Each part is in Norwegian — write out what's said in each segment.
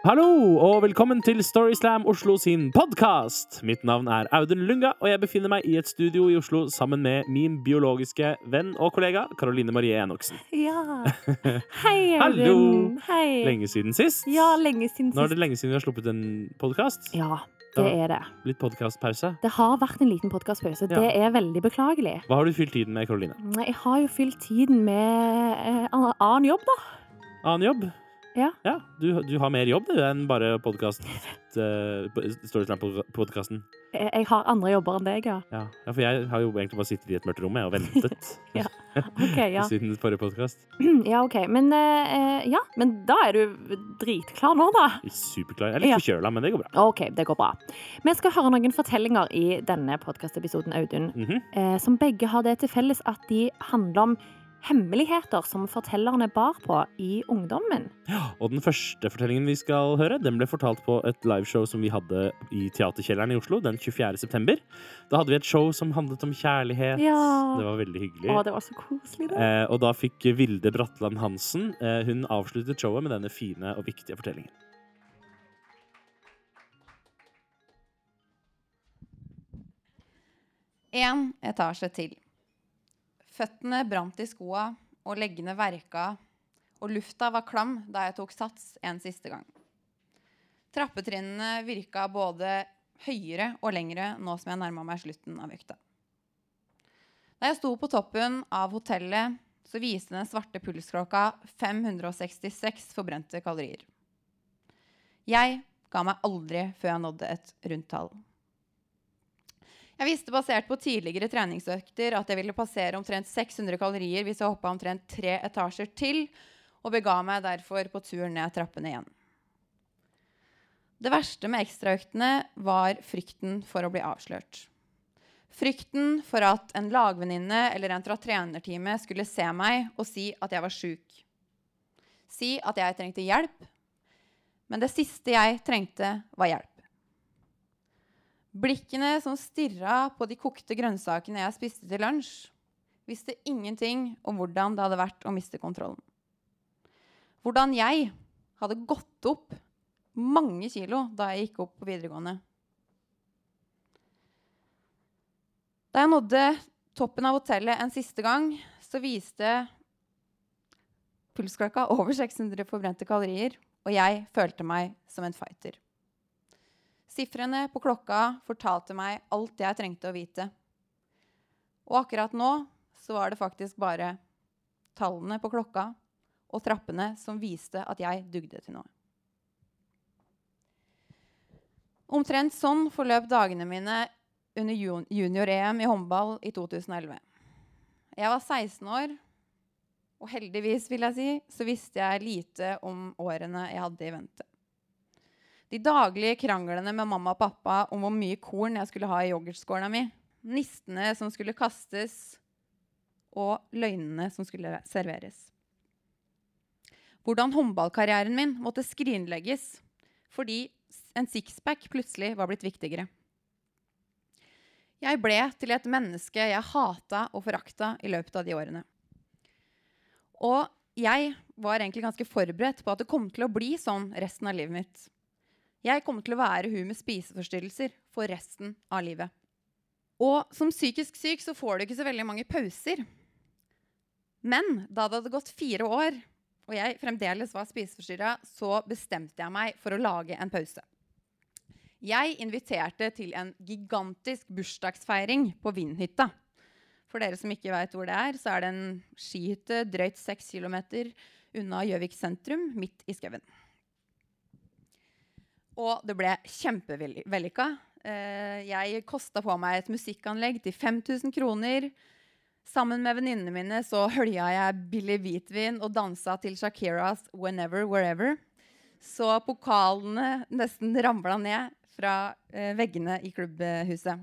Hallo, og velkommen til Storyslam Oslo sin podkast. Mitt navn er Audun Lunga, og jeg befinner meg i et studio i Oslo sammen med min biologiske venn og kollega Karoline Marie Enoksen. Ja. Hei, Audun. Hallo. Hei. Lenge siden sist. Ja, lenge siden sist. Nå er det lenge siden vi har sluppet en podkast. Ja, det er det. Litt podkastpause. Det har vært en liten podkastpause. Ja. Det er veldig beklagelig. Hva har du fylt tiden med, Karoline? Jeg har jo fylt tiden med eh, annen jobb, da. Annen jobb? Ja. du, du har mer jobb du, enn bare podkast. Uh, Storyslam-podkasten. Jeg jeg har andre jobber enn deg, ja. Ja. ja, for jeg har jo egentlig bare sittet i et mørkt rom og ventet Ja. OK, ja. siden forrige podkast. ja, ok. Men, uh, ja. Men da er du dritklar nå, da. Superklar. Jeg er litt Ja. forkjøla, men det går bra. OK, det går bra. Vi skal høre noen fortellinger i denne podkastepisoden, Audun. mm -hmm. uh, som begge har det til felles at de handler om hemmeligheter som fortellerne bar på i ungdommen. Og den første fortellingen vi skal høre, den ble fortalt på et liveshow som vi hadde i Teaterkjelleren i Oslo den 24. september. Da hadde vi et show som handlet om kjærlighet. Ja. Det var veldig hyggelig. Å, det var så koselig, det. Eh, og da fikk Vilde Bratland Hansen eh, Hun avsluttet showet med denne fine og viktige fortellingen. En etasje til. Føttene brant i skoa, og leggene verka, og lufta var klam da jeg tok sats en siste gang. Trappetrinnene virka både høyere og lengre nå som jeg nærma meg slutten av økta. Da jeg sto på toppen av hotellet, så viste den svarte pulsklokka 566 forbrente kalorier. Jeg ga meg aldri før jeg nådde et rundt tall. Jeg visste basert på tidligere treningsøkter at jeg ville passere omtrent 600 kalorier hvis jeg hoppa omtrent tre etasjer til, og bega meg derfor på tur ned trappene igjen. Det verste med ekstraøktene var frykten for å bli avslørt. Frykten for at en lagvenninne eller en fra trenerteamet skulle se meg og si at jeg var sjuk. Si at jeg trengte hjelp. Men det siste jeg trengte, var hjelp. Blikkene som stirra på de kokte grønnsakene jeg spiste til lunsj, visste ingenting om hvordan det hadde vært å miste kontrollen. Hvordan jeg hadde gått opp mange kilo da jeg gikk opp på videregående. Da jeg nådde toppen av hotellet en siste gang, så viste pulsklokka over 600 forbrente kalorier, og jeg følte meg som en fighter. Sifrene på klokka fortalte meg alt jeg trengte å vite. Og akkurat nå så var det faktisk bare tallene på klokka og trappene som viste at jeg dugde til noe. Omtrent sånn forløp dagene mine under junior-EM i håndball i 2011. Jeg var 16 år, og heldigvis vil jeg si, så visste jeg lite om årene jeg hadde i vente. De daglige kranglene med mamma og pappa om hvor mye korn jeg skulle ha i yoghurtskåla mi, nistene som skulle kastes, og løgnene som skulle serveres. Hvordan håndballkarrieren min måtte skrinlegges fordi en sixpack plutselig var blitt viktigere. Jeg ble til et menneske jeg hata og forakta i løpet av de årene. Og jeg var egentlig ganske forberedt på at det kom til å bli sånn resten av livet mitt. Jeg kommer til å være hun med spiseforstyrrelser for resten av livet. Og som psykisk syk så får du ikke så veldig mange pauser. Men da det hadde gått fire år, og jeg fremdeles var spiseforstyrra, så bestemte jeg meg for å lage en pause. Jeg inviterte til en gigantisk bursdagsfeiring på Vindhytta. For dere som ikke vet hvor det er, så er det en skihytte drøyt seks kilometer unna Gjøvik sentrum, midt i skauen. Og det ble kjempevellykka. Eh, jeg kosta på meg et musikkanlegg til 5000 kroner. Sammen med venninnene mine så hølja jeg billig hvitvin og dansa til Shakiras 'Whenever Wherever'. Så pokalene nesten ramla ned fra eh, veggene i klubbhuset.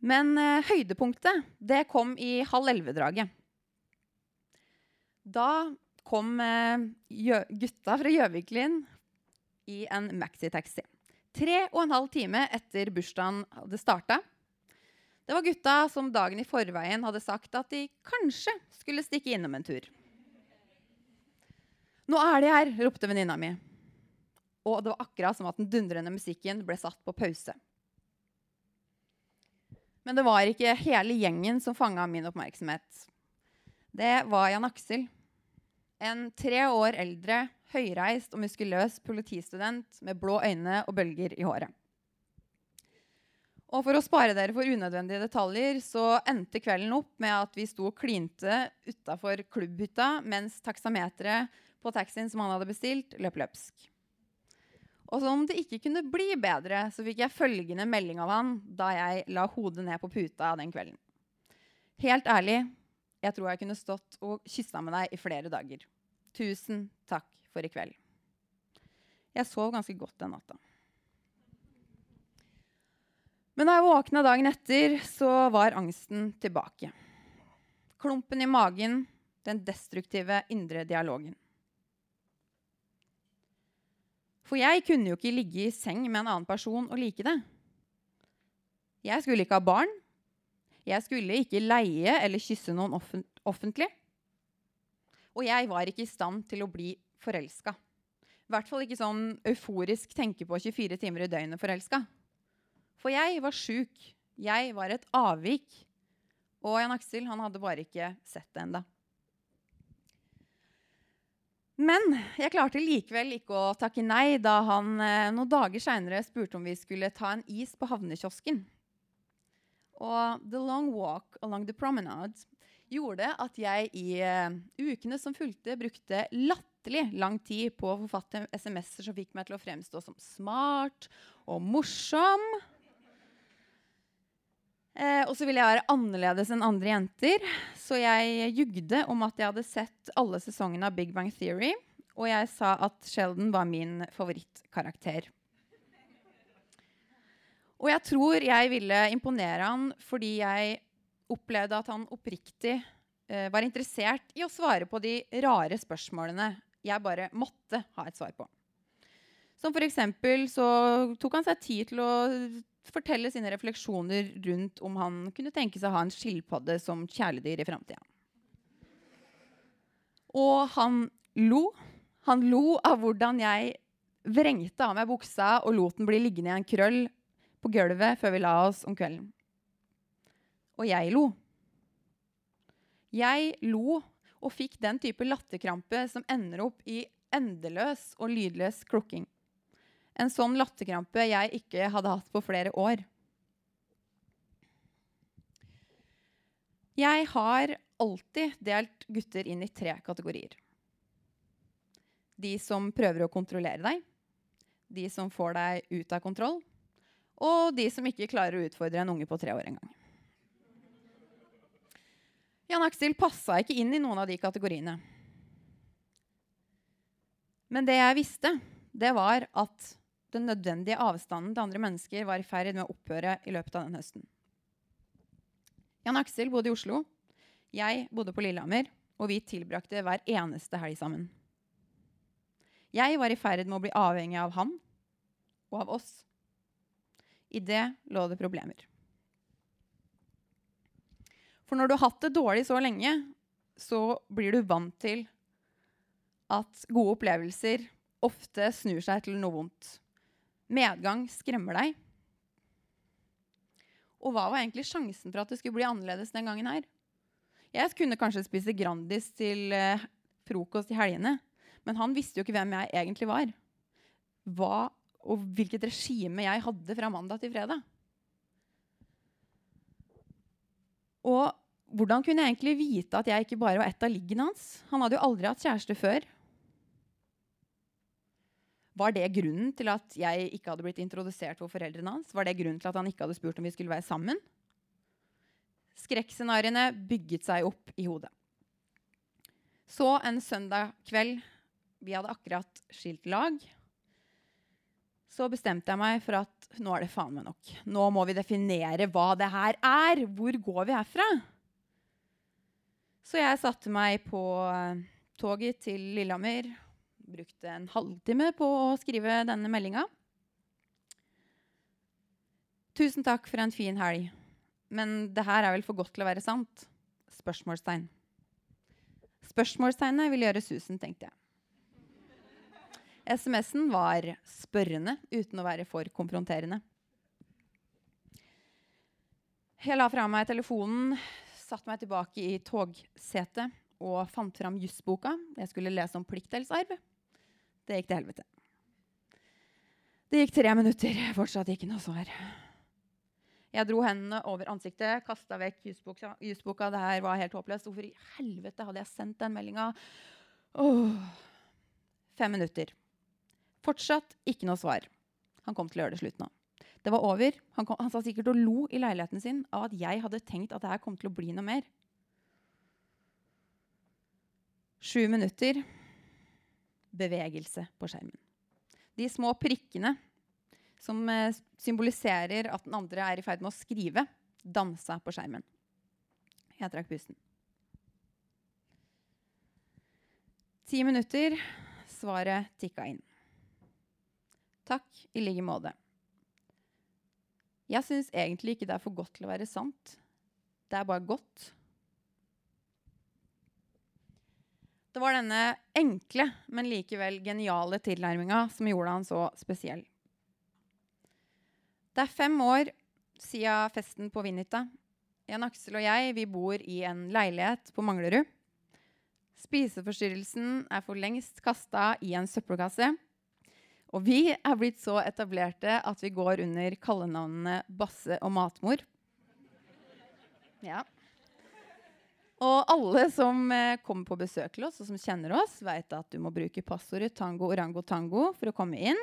Men eh, høydepunktet det kom i halv elleve-draget. Da kom gutta fra Gjøviklin i en maxitaxi. Tre og en halv time etter bursdagen hadde starta. Det var gutta som dagen i forveien hadde sagt at de kanskje skulle stikke innom en tur. 'Nå er de her!' ropte venninna mi. og det var akkurat som at den dundrende musikken ble satt på pause. Men det var ikke hele gjengen som fanga min oppmerksomhet. Det var Jan Aksel. En tre år eldre, høyreist og muskuløs politistudent med blå øyne og bølger i håret. Og For å spare dere for unødvendige detaljer så endte kvelden opp med at vi sto og klinte utafor klubbhytta mens taksameteret på taxien som han hadde bestilt, løp løpsk. Og som det ikke kunne bli bedre, så fikk jeg følgende melding av han da jeg la hodet ned på puta den kvelden. Helt ærlig, jeg tror jeg kunne stått og kyssa med deg i flere dager. Tusen takk for i kveld. Jeg sov ganske godt den natta. Men da jeg våkna dagen etter, så var angsten tilbake. Klumpen i magen, den destruktive indre dialogen. For jeg kunne jo ikke ligge i seng med en annen person og like det. Jeg skulle ikke ha barn. Jeg skulle ikke leie eller kysse noen offentlig. Og jeg var ikke i stand til å bli forelska. I hvert fall ikke sånn euforisk tenke på 24 timer i døgnet forelska. For jeg var sjuk. Jeg var et avvik. Og Jan Aksel han hadde bare ikke sett det enda. Men jeg klarte likevel ikke å takke nei da han eh, noen dager seinere spurte om vi skulle ta en is på havnekiosken. Og The Long Walk Along the Promenade gjorde at jeg i uh, ukene som fulgte, brukte latterlig lang tid på å forfatte SMS-er som fikk meg til å fremstå som smart og morsom. Eh, og så ville jeg være annerledes enn andre jenter, så jeg jugde om at jeg hadde sett alle sesongene av Big Bang Theory, og jeg sa at Sheldon var min favorittkarakter. Og jeg tror jeg ville imponere han fordi jeg opplevde at han oppriktig eh, var interessert i å svare på de rare spørsmålene jeg bare måtte ha et svar på. Som for eksempel så tok han seg tid til å fortelle sine refleksjoner rundt om han kunne tenke seg å ha en skilpadde som kjæledyr i framtida. Og han lo. Han lo av hvordan jeg vrengte av meg buksa og lot den bli liggende i en krøll på gulvet før vi la oss om kvelden. Og jeg lo. Jeg lo og fikk den type latterkrampe som ender opp i endeløs og lydløs klukking. En sånn latterkrampe jeg ikke hadde hatt på flere år. Jeg har alltid delt gutter inn i tre kategorier. De som prøver å kontrollere deg, de som får deg ut av kontroll, og de som ikke klarer å utfordre en unge på tre år engang. Jan Aksel passa ikke inn i noen av de kategoriene. Men det jeg visste, det var at den nødvendige avstanden til andre mennesker var i ferd med å opphøre i løpet av den høsten. Jan Aksel bodde i Oslo. Jeg bodde på Lillehammer, og vi tilbrakte hver eneste helg sammen. Jeg var i ferd med å bli avhengig av han og av oss. I det lå det problemer. For når du har hatt det dårlig så lenge, så blir du vant til at gode opplevelser ofte snur seg til noe vondt. Medgang skremmer deg. Og hva var egentlig sjansen for at det skulle bli annerledes den gangen her? Jeg kunne kanskje spise Grandis til eh, frokost i helgene, men han visste jo ikke hvem jeg egentlig var. Hva og hvilket regime jeg hadde fra mandag til fredag. Og hvordan kunne jeg egentlig vite at jeg ikke bare var ett av liggene hans? Han hadde jo aldri hatt kjæreste før. Var det grunnen til at jeg ikke hadde blitt introdusert for foreldrene hans? Var det grunnen til at han ikke hadde spurt om vi skulle være sammen? Skrekkscenarioene bygget seg opp i hodet. Så en søndag kveld Vi hadde akkurat skilt lag. Så bestemte jeg meg for at nå er det faen meg nok. Nå må vi definere hva det her er. Hvor går vi herfra? Så jeg satte meg på toget til Lillehammer brukte en halvtime på å skrive denne meldinga. Tusen takk for en fin helg. Men det her er vel for godt til å være sant? Spørsmålstegn. Spørsmålstegnet vil gjøre susen, tenkte jeg. SMS-en var spørrende uten å være for konfronterende. Jeg la fra meg telefonen, satte meg tilbake i togsetet og fant fram jussboka Jeg skulle lese om pliktdelsarv. Det gikk til helvete. Det gikk tre minutter, fortsatt ikke noe svar. Jeg dro hendene over ansiktet, kasta vekk jusboka. jusboka. Det her var helt håpløst. Hvorfor i helvete hadde jeg sendt den meldinga? Fem minutter. Fortsatt ikke noe svar. Han kom til å gjøre det slutt nå. Det var over. Han, kom, han sa sikkert og lo i leiligheten sin av at jeg hadde tenkt at det her kom til å bli noe mer. Sju minutter bevegelse på skjermen. De små prikkene som eh, symboliserer at den andre er i ferd med å skrive, dansa på skjermen. Jeg trakk pusten. Ti minutter. Svaret tikka inn. Takk i like måte. Jeg syns egentlig ikke det er for godt til å være sant. Det er bare godt. Det var denne enkle, men likevel geniale tilnærminga som gjorde han så spesiell. Det er fem år siden festen på Vinita. Jan Aksel og jeg vi bor i en leilighet på Manglerud. Spiseforstyrrelsen er for lengst kasta i en søppelkasse. Og vi er blitt så etablerte at vi går under kallenavnene Basse og Matmor. Ja. Og alle som eh, kommer på besøk til oss, og som kjenner oss, veit at du må bruke passordet tango orango tango for å komme inn.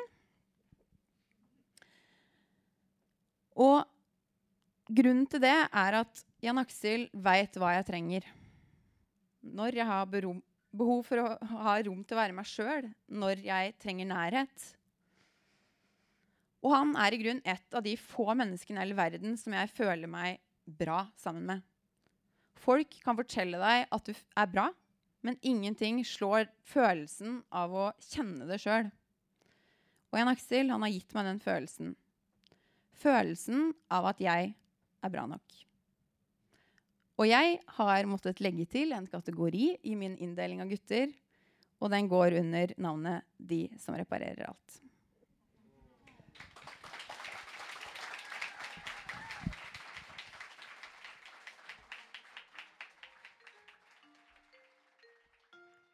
Og grunnen til det er at Jan Aksel veit hva jeg trenger. Når jeg har behov for å ha rom til å være meg sjøl, når jeg trenger nærhet. Og han er i grunn et av de få menneskene i hele verden som jeg føler meg bra sammen med. Folk kan fortelle deg at du er bra, men ingenting slår følelsen av å kjenne det sjøl. Og Jan Aksel han har gitt meg den følelsen. Følelsen av at jeg er bra nok. Og jeg har måttet legge til en kategori i min inndeling av gutter, og den går under navnet 'De som reparerer alt'.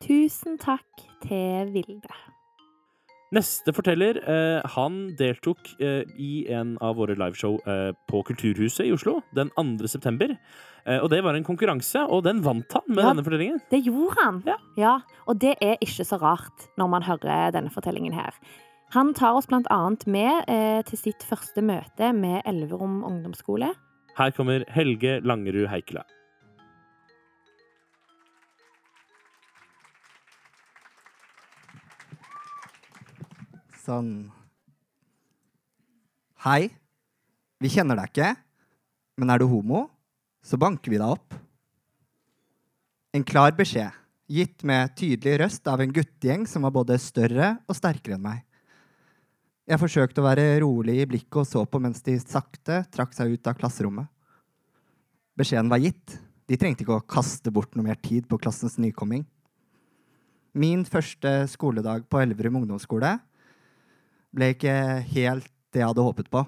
Tusen takk til Vilde. Neste forteller eh, han deltok eh, i en av våre liveshow eh, på Kulturhuset i Oslo den 2. september. Og det var en konkurranse, og den vant han med Ja. denne fortellingen. Det gjorde han. Ja. Og det er ikke så rart når man hører denne fortellingen her. Han tar oss blant annet med til sitt første møte med Elverum ungdomsskole. Her kommer Helge Langerud Heikela. Sånn Hei. Vi kjenner deg ikke, men er du homo, så banker vi deg opp. En klar beskjed, gitt med tydelig røst av en guttegjeng som var både større og sterkere enn meg. Jeg forsøkte å være rolig i blikket og så på mens de sakte trakk seg ut av klasserommet. Beskjeden var gitt. De trengte ikke å kaste bort noe mer tid på klassens nykomming. Min første skoledag på Elverum ungdomsskole ble ikke helt det jeg hadde håpet på.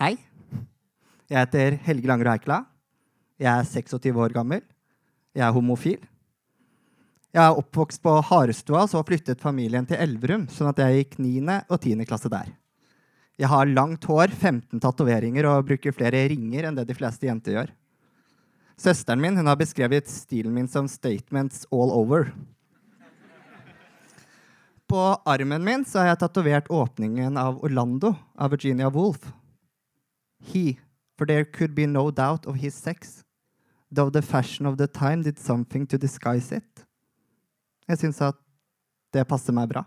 Hei. Jeg heter Helge Langerud Heikela. Jeg er 26 år gammel. Jeg er homofil. Jeg er oppvokst på Harestua, så flyttet familien til Elverum, sånn at jeg gikk 9. og 10. klasse der. Jeg har langt hår, 15 tatoveringer og bruker flere ringer enn det de fleste jenter gjør. Søsteren min har beskrevet stilen min som 'statements all over'. På armen min så har jeg tatovert åpningen av Orlando av Virginia Woolf. He, for there could be no doubt of his sex, though the fashion of the time did something to disguise it. Jeg syns at det passer meg bra.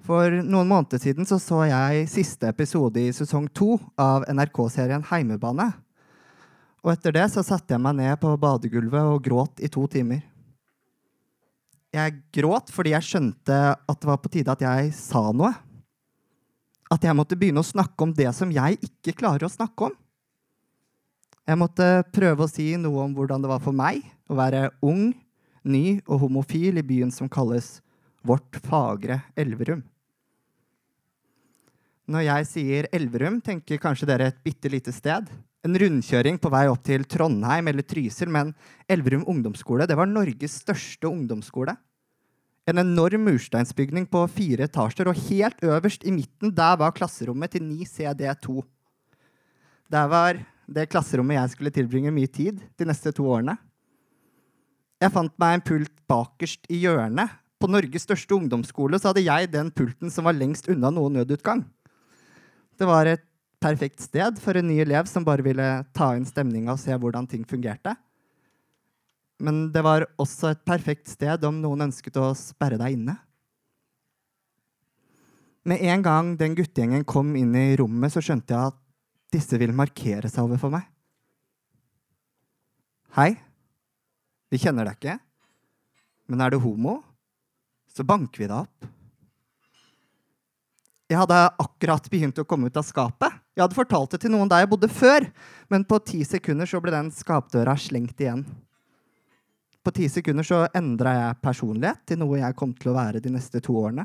For noen måneder siden så, så jeg siste episode i sesong to av NRK-serien Heimebane. Og etter det så satte jeg meg ned på badegulvet og gråt i to timer. Jeg gråt fordi jeg skjønte at det var på tide at jeg sa noe. At jeg måtte begynne å snakke om det som jeg ikke klarer å snakke om. Jeg måtte prøve å si noe om hvordan det var for meg å være ung, ny og homofil i byen som kalles Vårt fagre Elverum. Når jeg sier Elverum, tenker kanskje dere et bitte lite sted. En rundkjøring på vei opp til Trondheim eller Trysil, men Elverum ungdomsskole det var Norges største ungdomsskole. En enorm mursteinsbygning på fire etasjer, og helt øverst i midten der var klasserommet til 9CD2. Der var det klasserommet jeg skulle tilbringe mye tid de neste to årene. Jeg fant meg en pult bakerst i hjørnet. På Norges største ungdomsskole så hadde jeg den pulten som var lengst unna noen nødutgang. Det var et perfekt sted for en ny elev som bare ville ta inn stemninga og se hvordan ting fungerte. Men det var også et perfekt sted om noen ønsket å sperre deg inne. Med en gang den guttegjengen kom inn i rommet, så skjønte jeg at disse ville markere seg overfor meg. Hei, vi kjenner deg ikke, men er du homo, så banker vi deg opp. Jeg hadde akkurat begynt å komme ut av skapet. Jeg hadde fortalt det til noen der jeg bodde før, men på ti sekunder så ble den skapdøra slengt igjen. På ti sekunder så endra jeg personlighet til noe jeg kom til å være de neste to årene.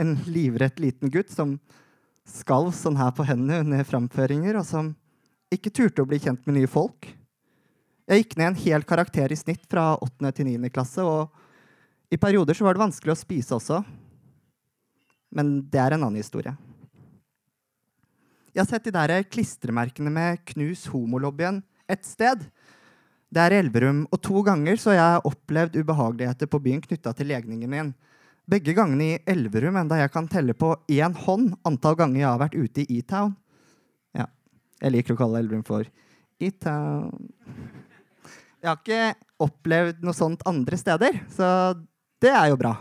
En livrett liten gutt som skalv sånn her på hendene under framføringer, og som ikke turte å bli kjent med nye folk. Jeg gikk ned en hel karakter i snitt fra 8. til 9. klasse, og i perioder så var det vanskelig å spise også. Men det er en annen historie. Jeg har sett de der klistremerkene med 'Knus homolobbyen' ett sted. Det er i Elverum, og to ganger så har jeg opplevd ubehageligheter på byen knytta til legningen min. Begge gangene i Elverum, enda jeg kan telle på én hånd antall ganger jeg har vært ute i E-Town. Ja, jeg liker å kalle Elverum for E-Town. Jeg har ikke opplevd noe sånt andre steder, så det er jo bra.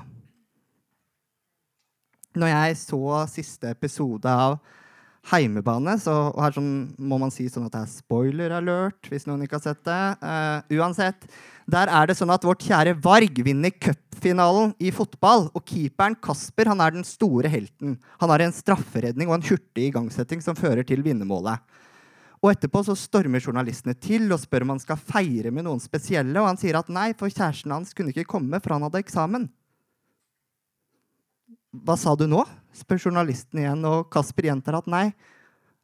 Når jeg så siste episode av Heimebane, så og her sånn, må man si sånn at det er spoiler alert, hvis noen ikke har sett det. Uh, uansett, der er det sånn at vårt kjære Varg vinner cupfinalen i fotball. Og keeperen Kasper han er den store helten. Han har en strafferedning og en hurtig igangsetting som fører til vinnermålet. Og etterpå så stormer journalistene til og spør om han skal feire med noen spesielle. Og han sier at nei, for kjæresten hans kunne ikke komme, for han hadde eksamen. Hva sa du nå? spør journalisten igjen, og Kasper gjentar at nei,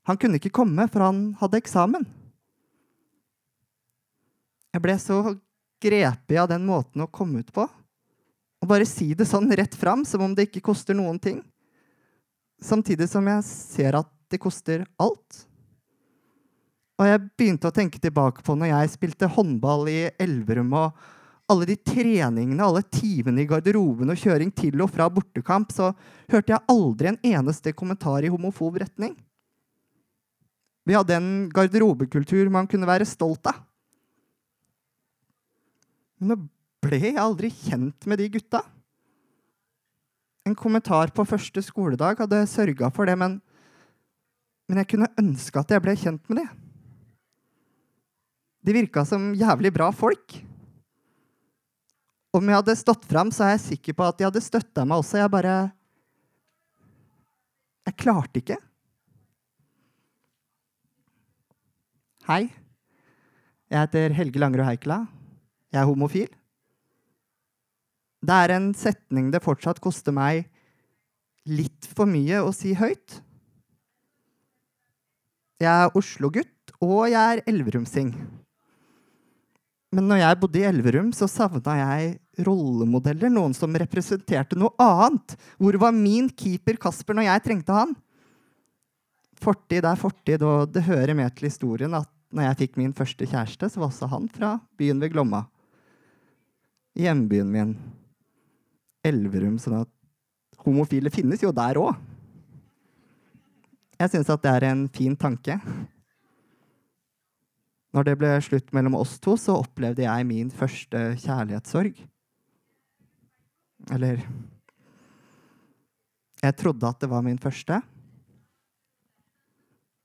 han kunne ikke komme, for han hadde eksamen. Jeg ble så grepet av den måten å komme ut på. Å bare si det sånn rett fram, som om det ikke koster noen ting. Samtidig som jeg ser at det koster alt. Og jeg begynte å tenke tilbake på når jeg spilte håndball i Elverum, og alle de treningene, alle timene i garderoben og kjøring til og fra bortekamp, så hørte jeg aldri en eneste kommentar i homofob retning. Vi hadde en garderobekultur man kunne være stolt av. Men nå ble jeg aldri kjent med de gutta. En kommentar på første skoledag hadde sørga for det, men, men jeg kunne ønske at jeg ble kjent med de. De virka som jævlig bra folk. Om jeg hadde stått fram, så er jeg sikker på at de hadde støtta meg også. Jeg bare Jeg klarte ikke. Hei. Jeg heter Helge Langerud Heikela. Jeg er homofil. Det er en setning det fortsatt koster meg litt for mye å si høyt. Jeg er Oslo-gutt, og jeg er Elverumsing. Men når jeg bodde i Elverum, så savna jeg rollemodeller. Noen som representerte noe annet. Hvor var min keeper Kasper når jeg trengte han? Fortid er fortid, og det hører med til historien at når jeg fikk min første kjæreste, så var også han fra byen ved Glomma. Hjembyen min. Elverum. Sånn at homofile finnes jo der òg. Jeg syns at det er en fin tanke. Når det ble slutt mellom oss to, så opplevde jeg min første kjærlighetssorg. Eller Jeg trodde at det var min første.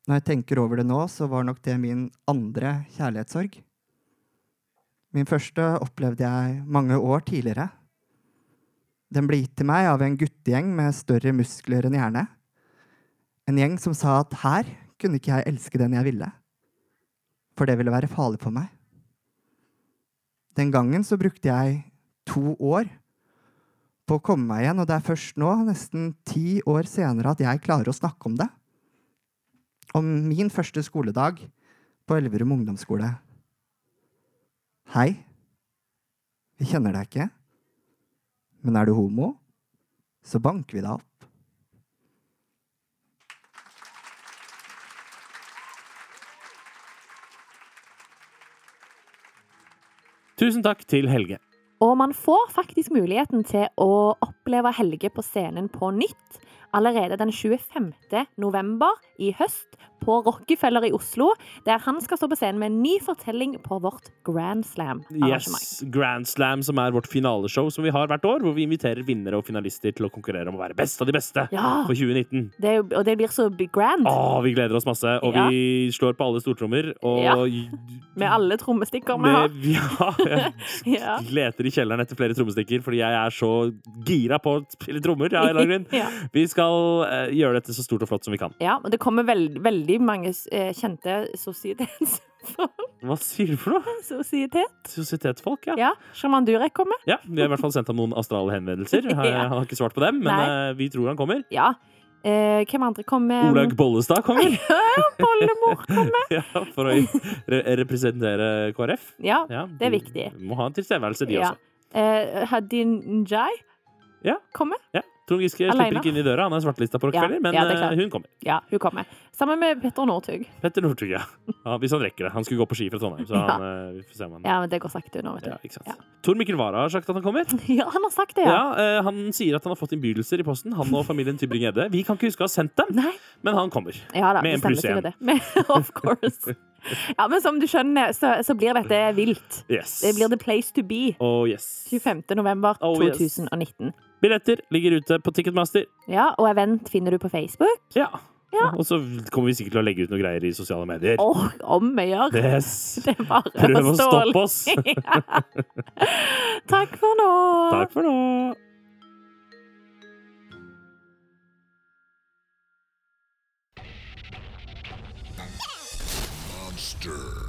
Når jeg tenker over det nå, så var nok det min andre kjærlighetssorg. Min første opplevde jeg mange år tidligere. Den ble gitt til meg av en guttegjeng med større muskler enn hjerne. En gjeng som sa at her kunne ikke jeg elske den jeg ville for det ville være farlig for meg. Den gangen så brukte jeg to år på å komme meg igjen, og det er først nå, nesten ti år senere, at jeg klarer å snakke om det. Om min første skoledag på Elverum ungdomsskole. Hei. Vi kjenner deg ikke. Men er du homo, så banker vi deg opp. Tusen takk til Helge. Og man får faktisk muligheten til å oppleve Helge på scenen på nytt allerede den 25. november i høst på Rockefeller i Oslo, der han skal stå på scenen med en ny fortelling på vårt Grand Slam-arrangement. Yes, Grand Slam, som er vårt finaleshow som vi har hvert år, hvor vi inviterer vinnere og finalister til å konkurrere om å være best av de beste Ja, for 2019. det, og det blir så grand. Å, vi gleder oss masse, og Ja. vi slår på alle stortrommer. Og Ja. Med alle trommestikker vi har. ja, jeg leter i kjelleren etter flere trommestikker, fordi jeg er så gira på å spille trommer. Vi skal uh, gjøre dette så stort og flott som vi kan. Ja, og det kommer veld, veldig mange eh, kjente sosietetsfolk. Hva sier du for noe? Sosietet? Sosietetsfolk, ja. Ja, Sjaman Durek kommer. Ja, Vi har i hvert fall sendt ham noen astrale henvendelser. Han Ja. har ikke svart på dem, men Nei. eh, vi tror han kommer. Ja. Eh, hvem andre kommer? Olaug Bollestad kommer. Bollemor kommer. Ja, for å re representere KrF. Ja, Ja, det er viktig. Må ha en tilstedeværelse, de Ja. også. Eh, Hadin Njai Ja. kommer. Ja. Trond Giske slipper ikke inn i døra. Han er svartelista på Rockefeller, men eh, hun kommer. Ja, hun kommer. Sammen med Petter Northug. Petter Northug, ja. Hvis han rekker det. Han skulle gå på ski fra Trondheim, så han, eh, vi får se om han Ja, men det går sakte unna, vet du. Tor Mikkel Wara har sagt at han kommer. Ja, han har sagt det, Ja, ja. eh, Han sier at han har fått innbydelser i posten, han og familien Tybring-Gjedde. Vi kan ikke huske å ha sendt dem, Nei. men han kommer. Ja da, Med en pluss én. Of course. Ja, men som du skjønner, så, så blir dette vilt. Yes. Det blir the place to be. Oh, yes. 25. november Oh, yes. 2019. Billetter ligger ute på Ticketmaster. Ja, og event finner du på Facebook. Ja. Ja. Og så kommer vi sikkert til å legge ut noen greier i sosiale medier. Åh, om vi gjør. Yes. Det er bare Prøv å stoppe oss! Ja. Takk for nå. Takk for nå. Monster.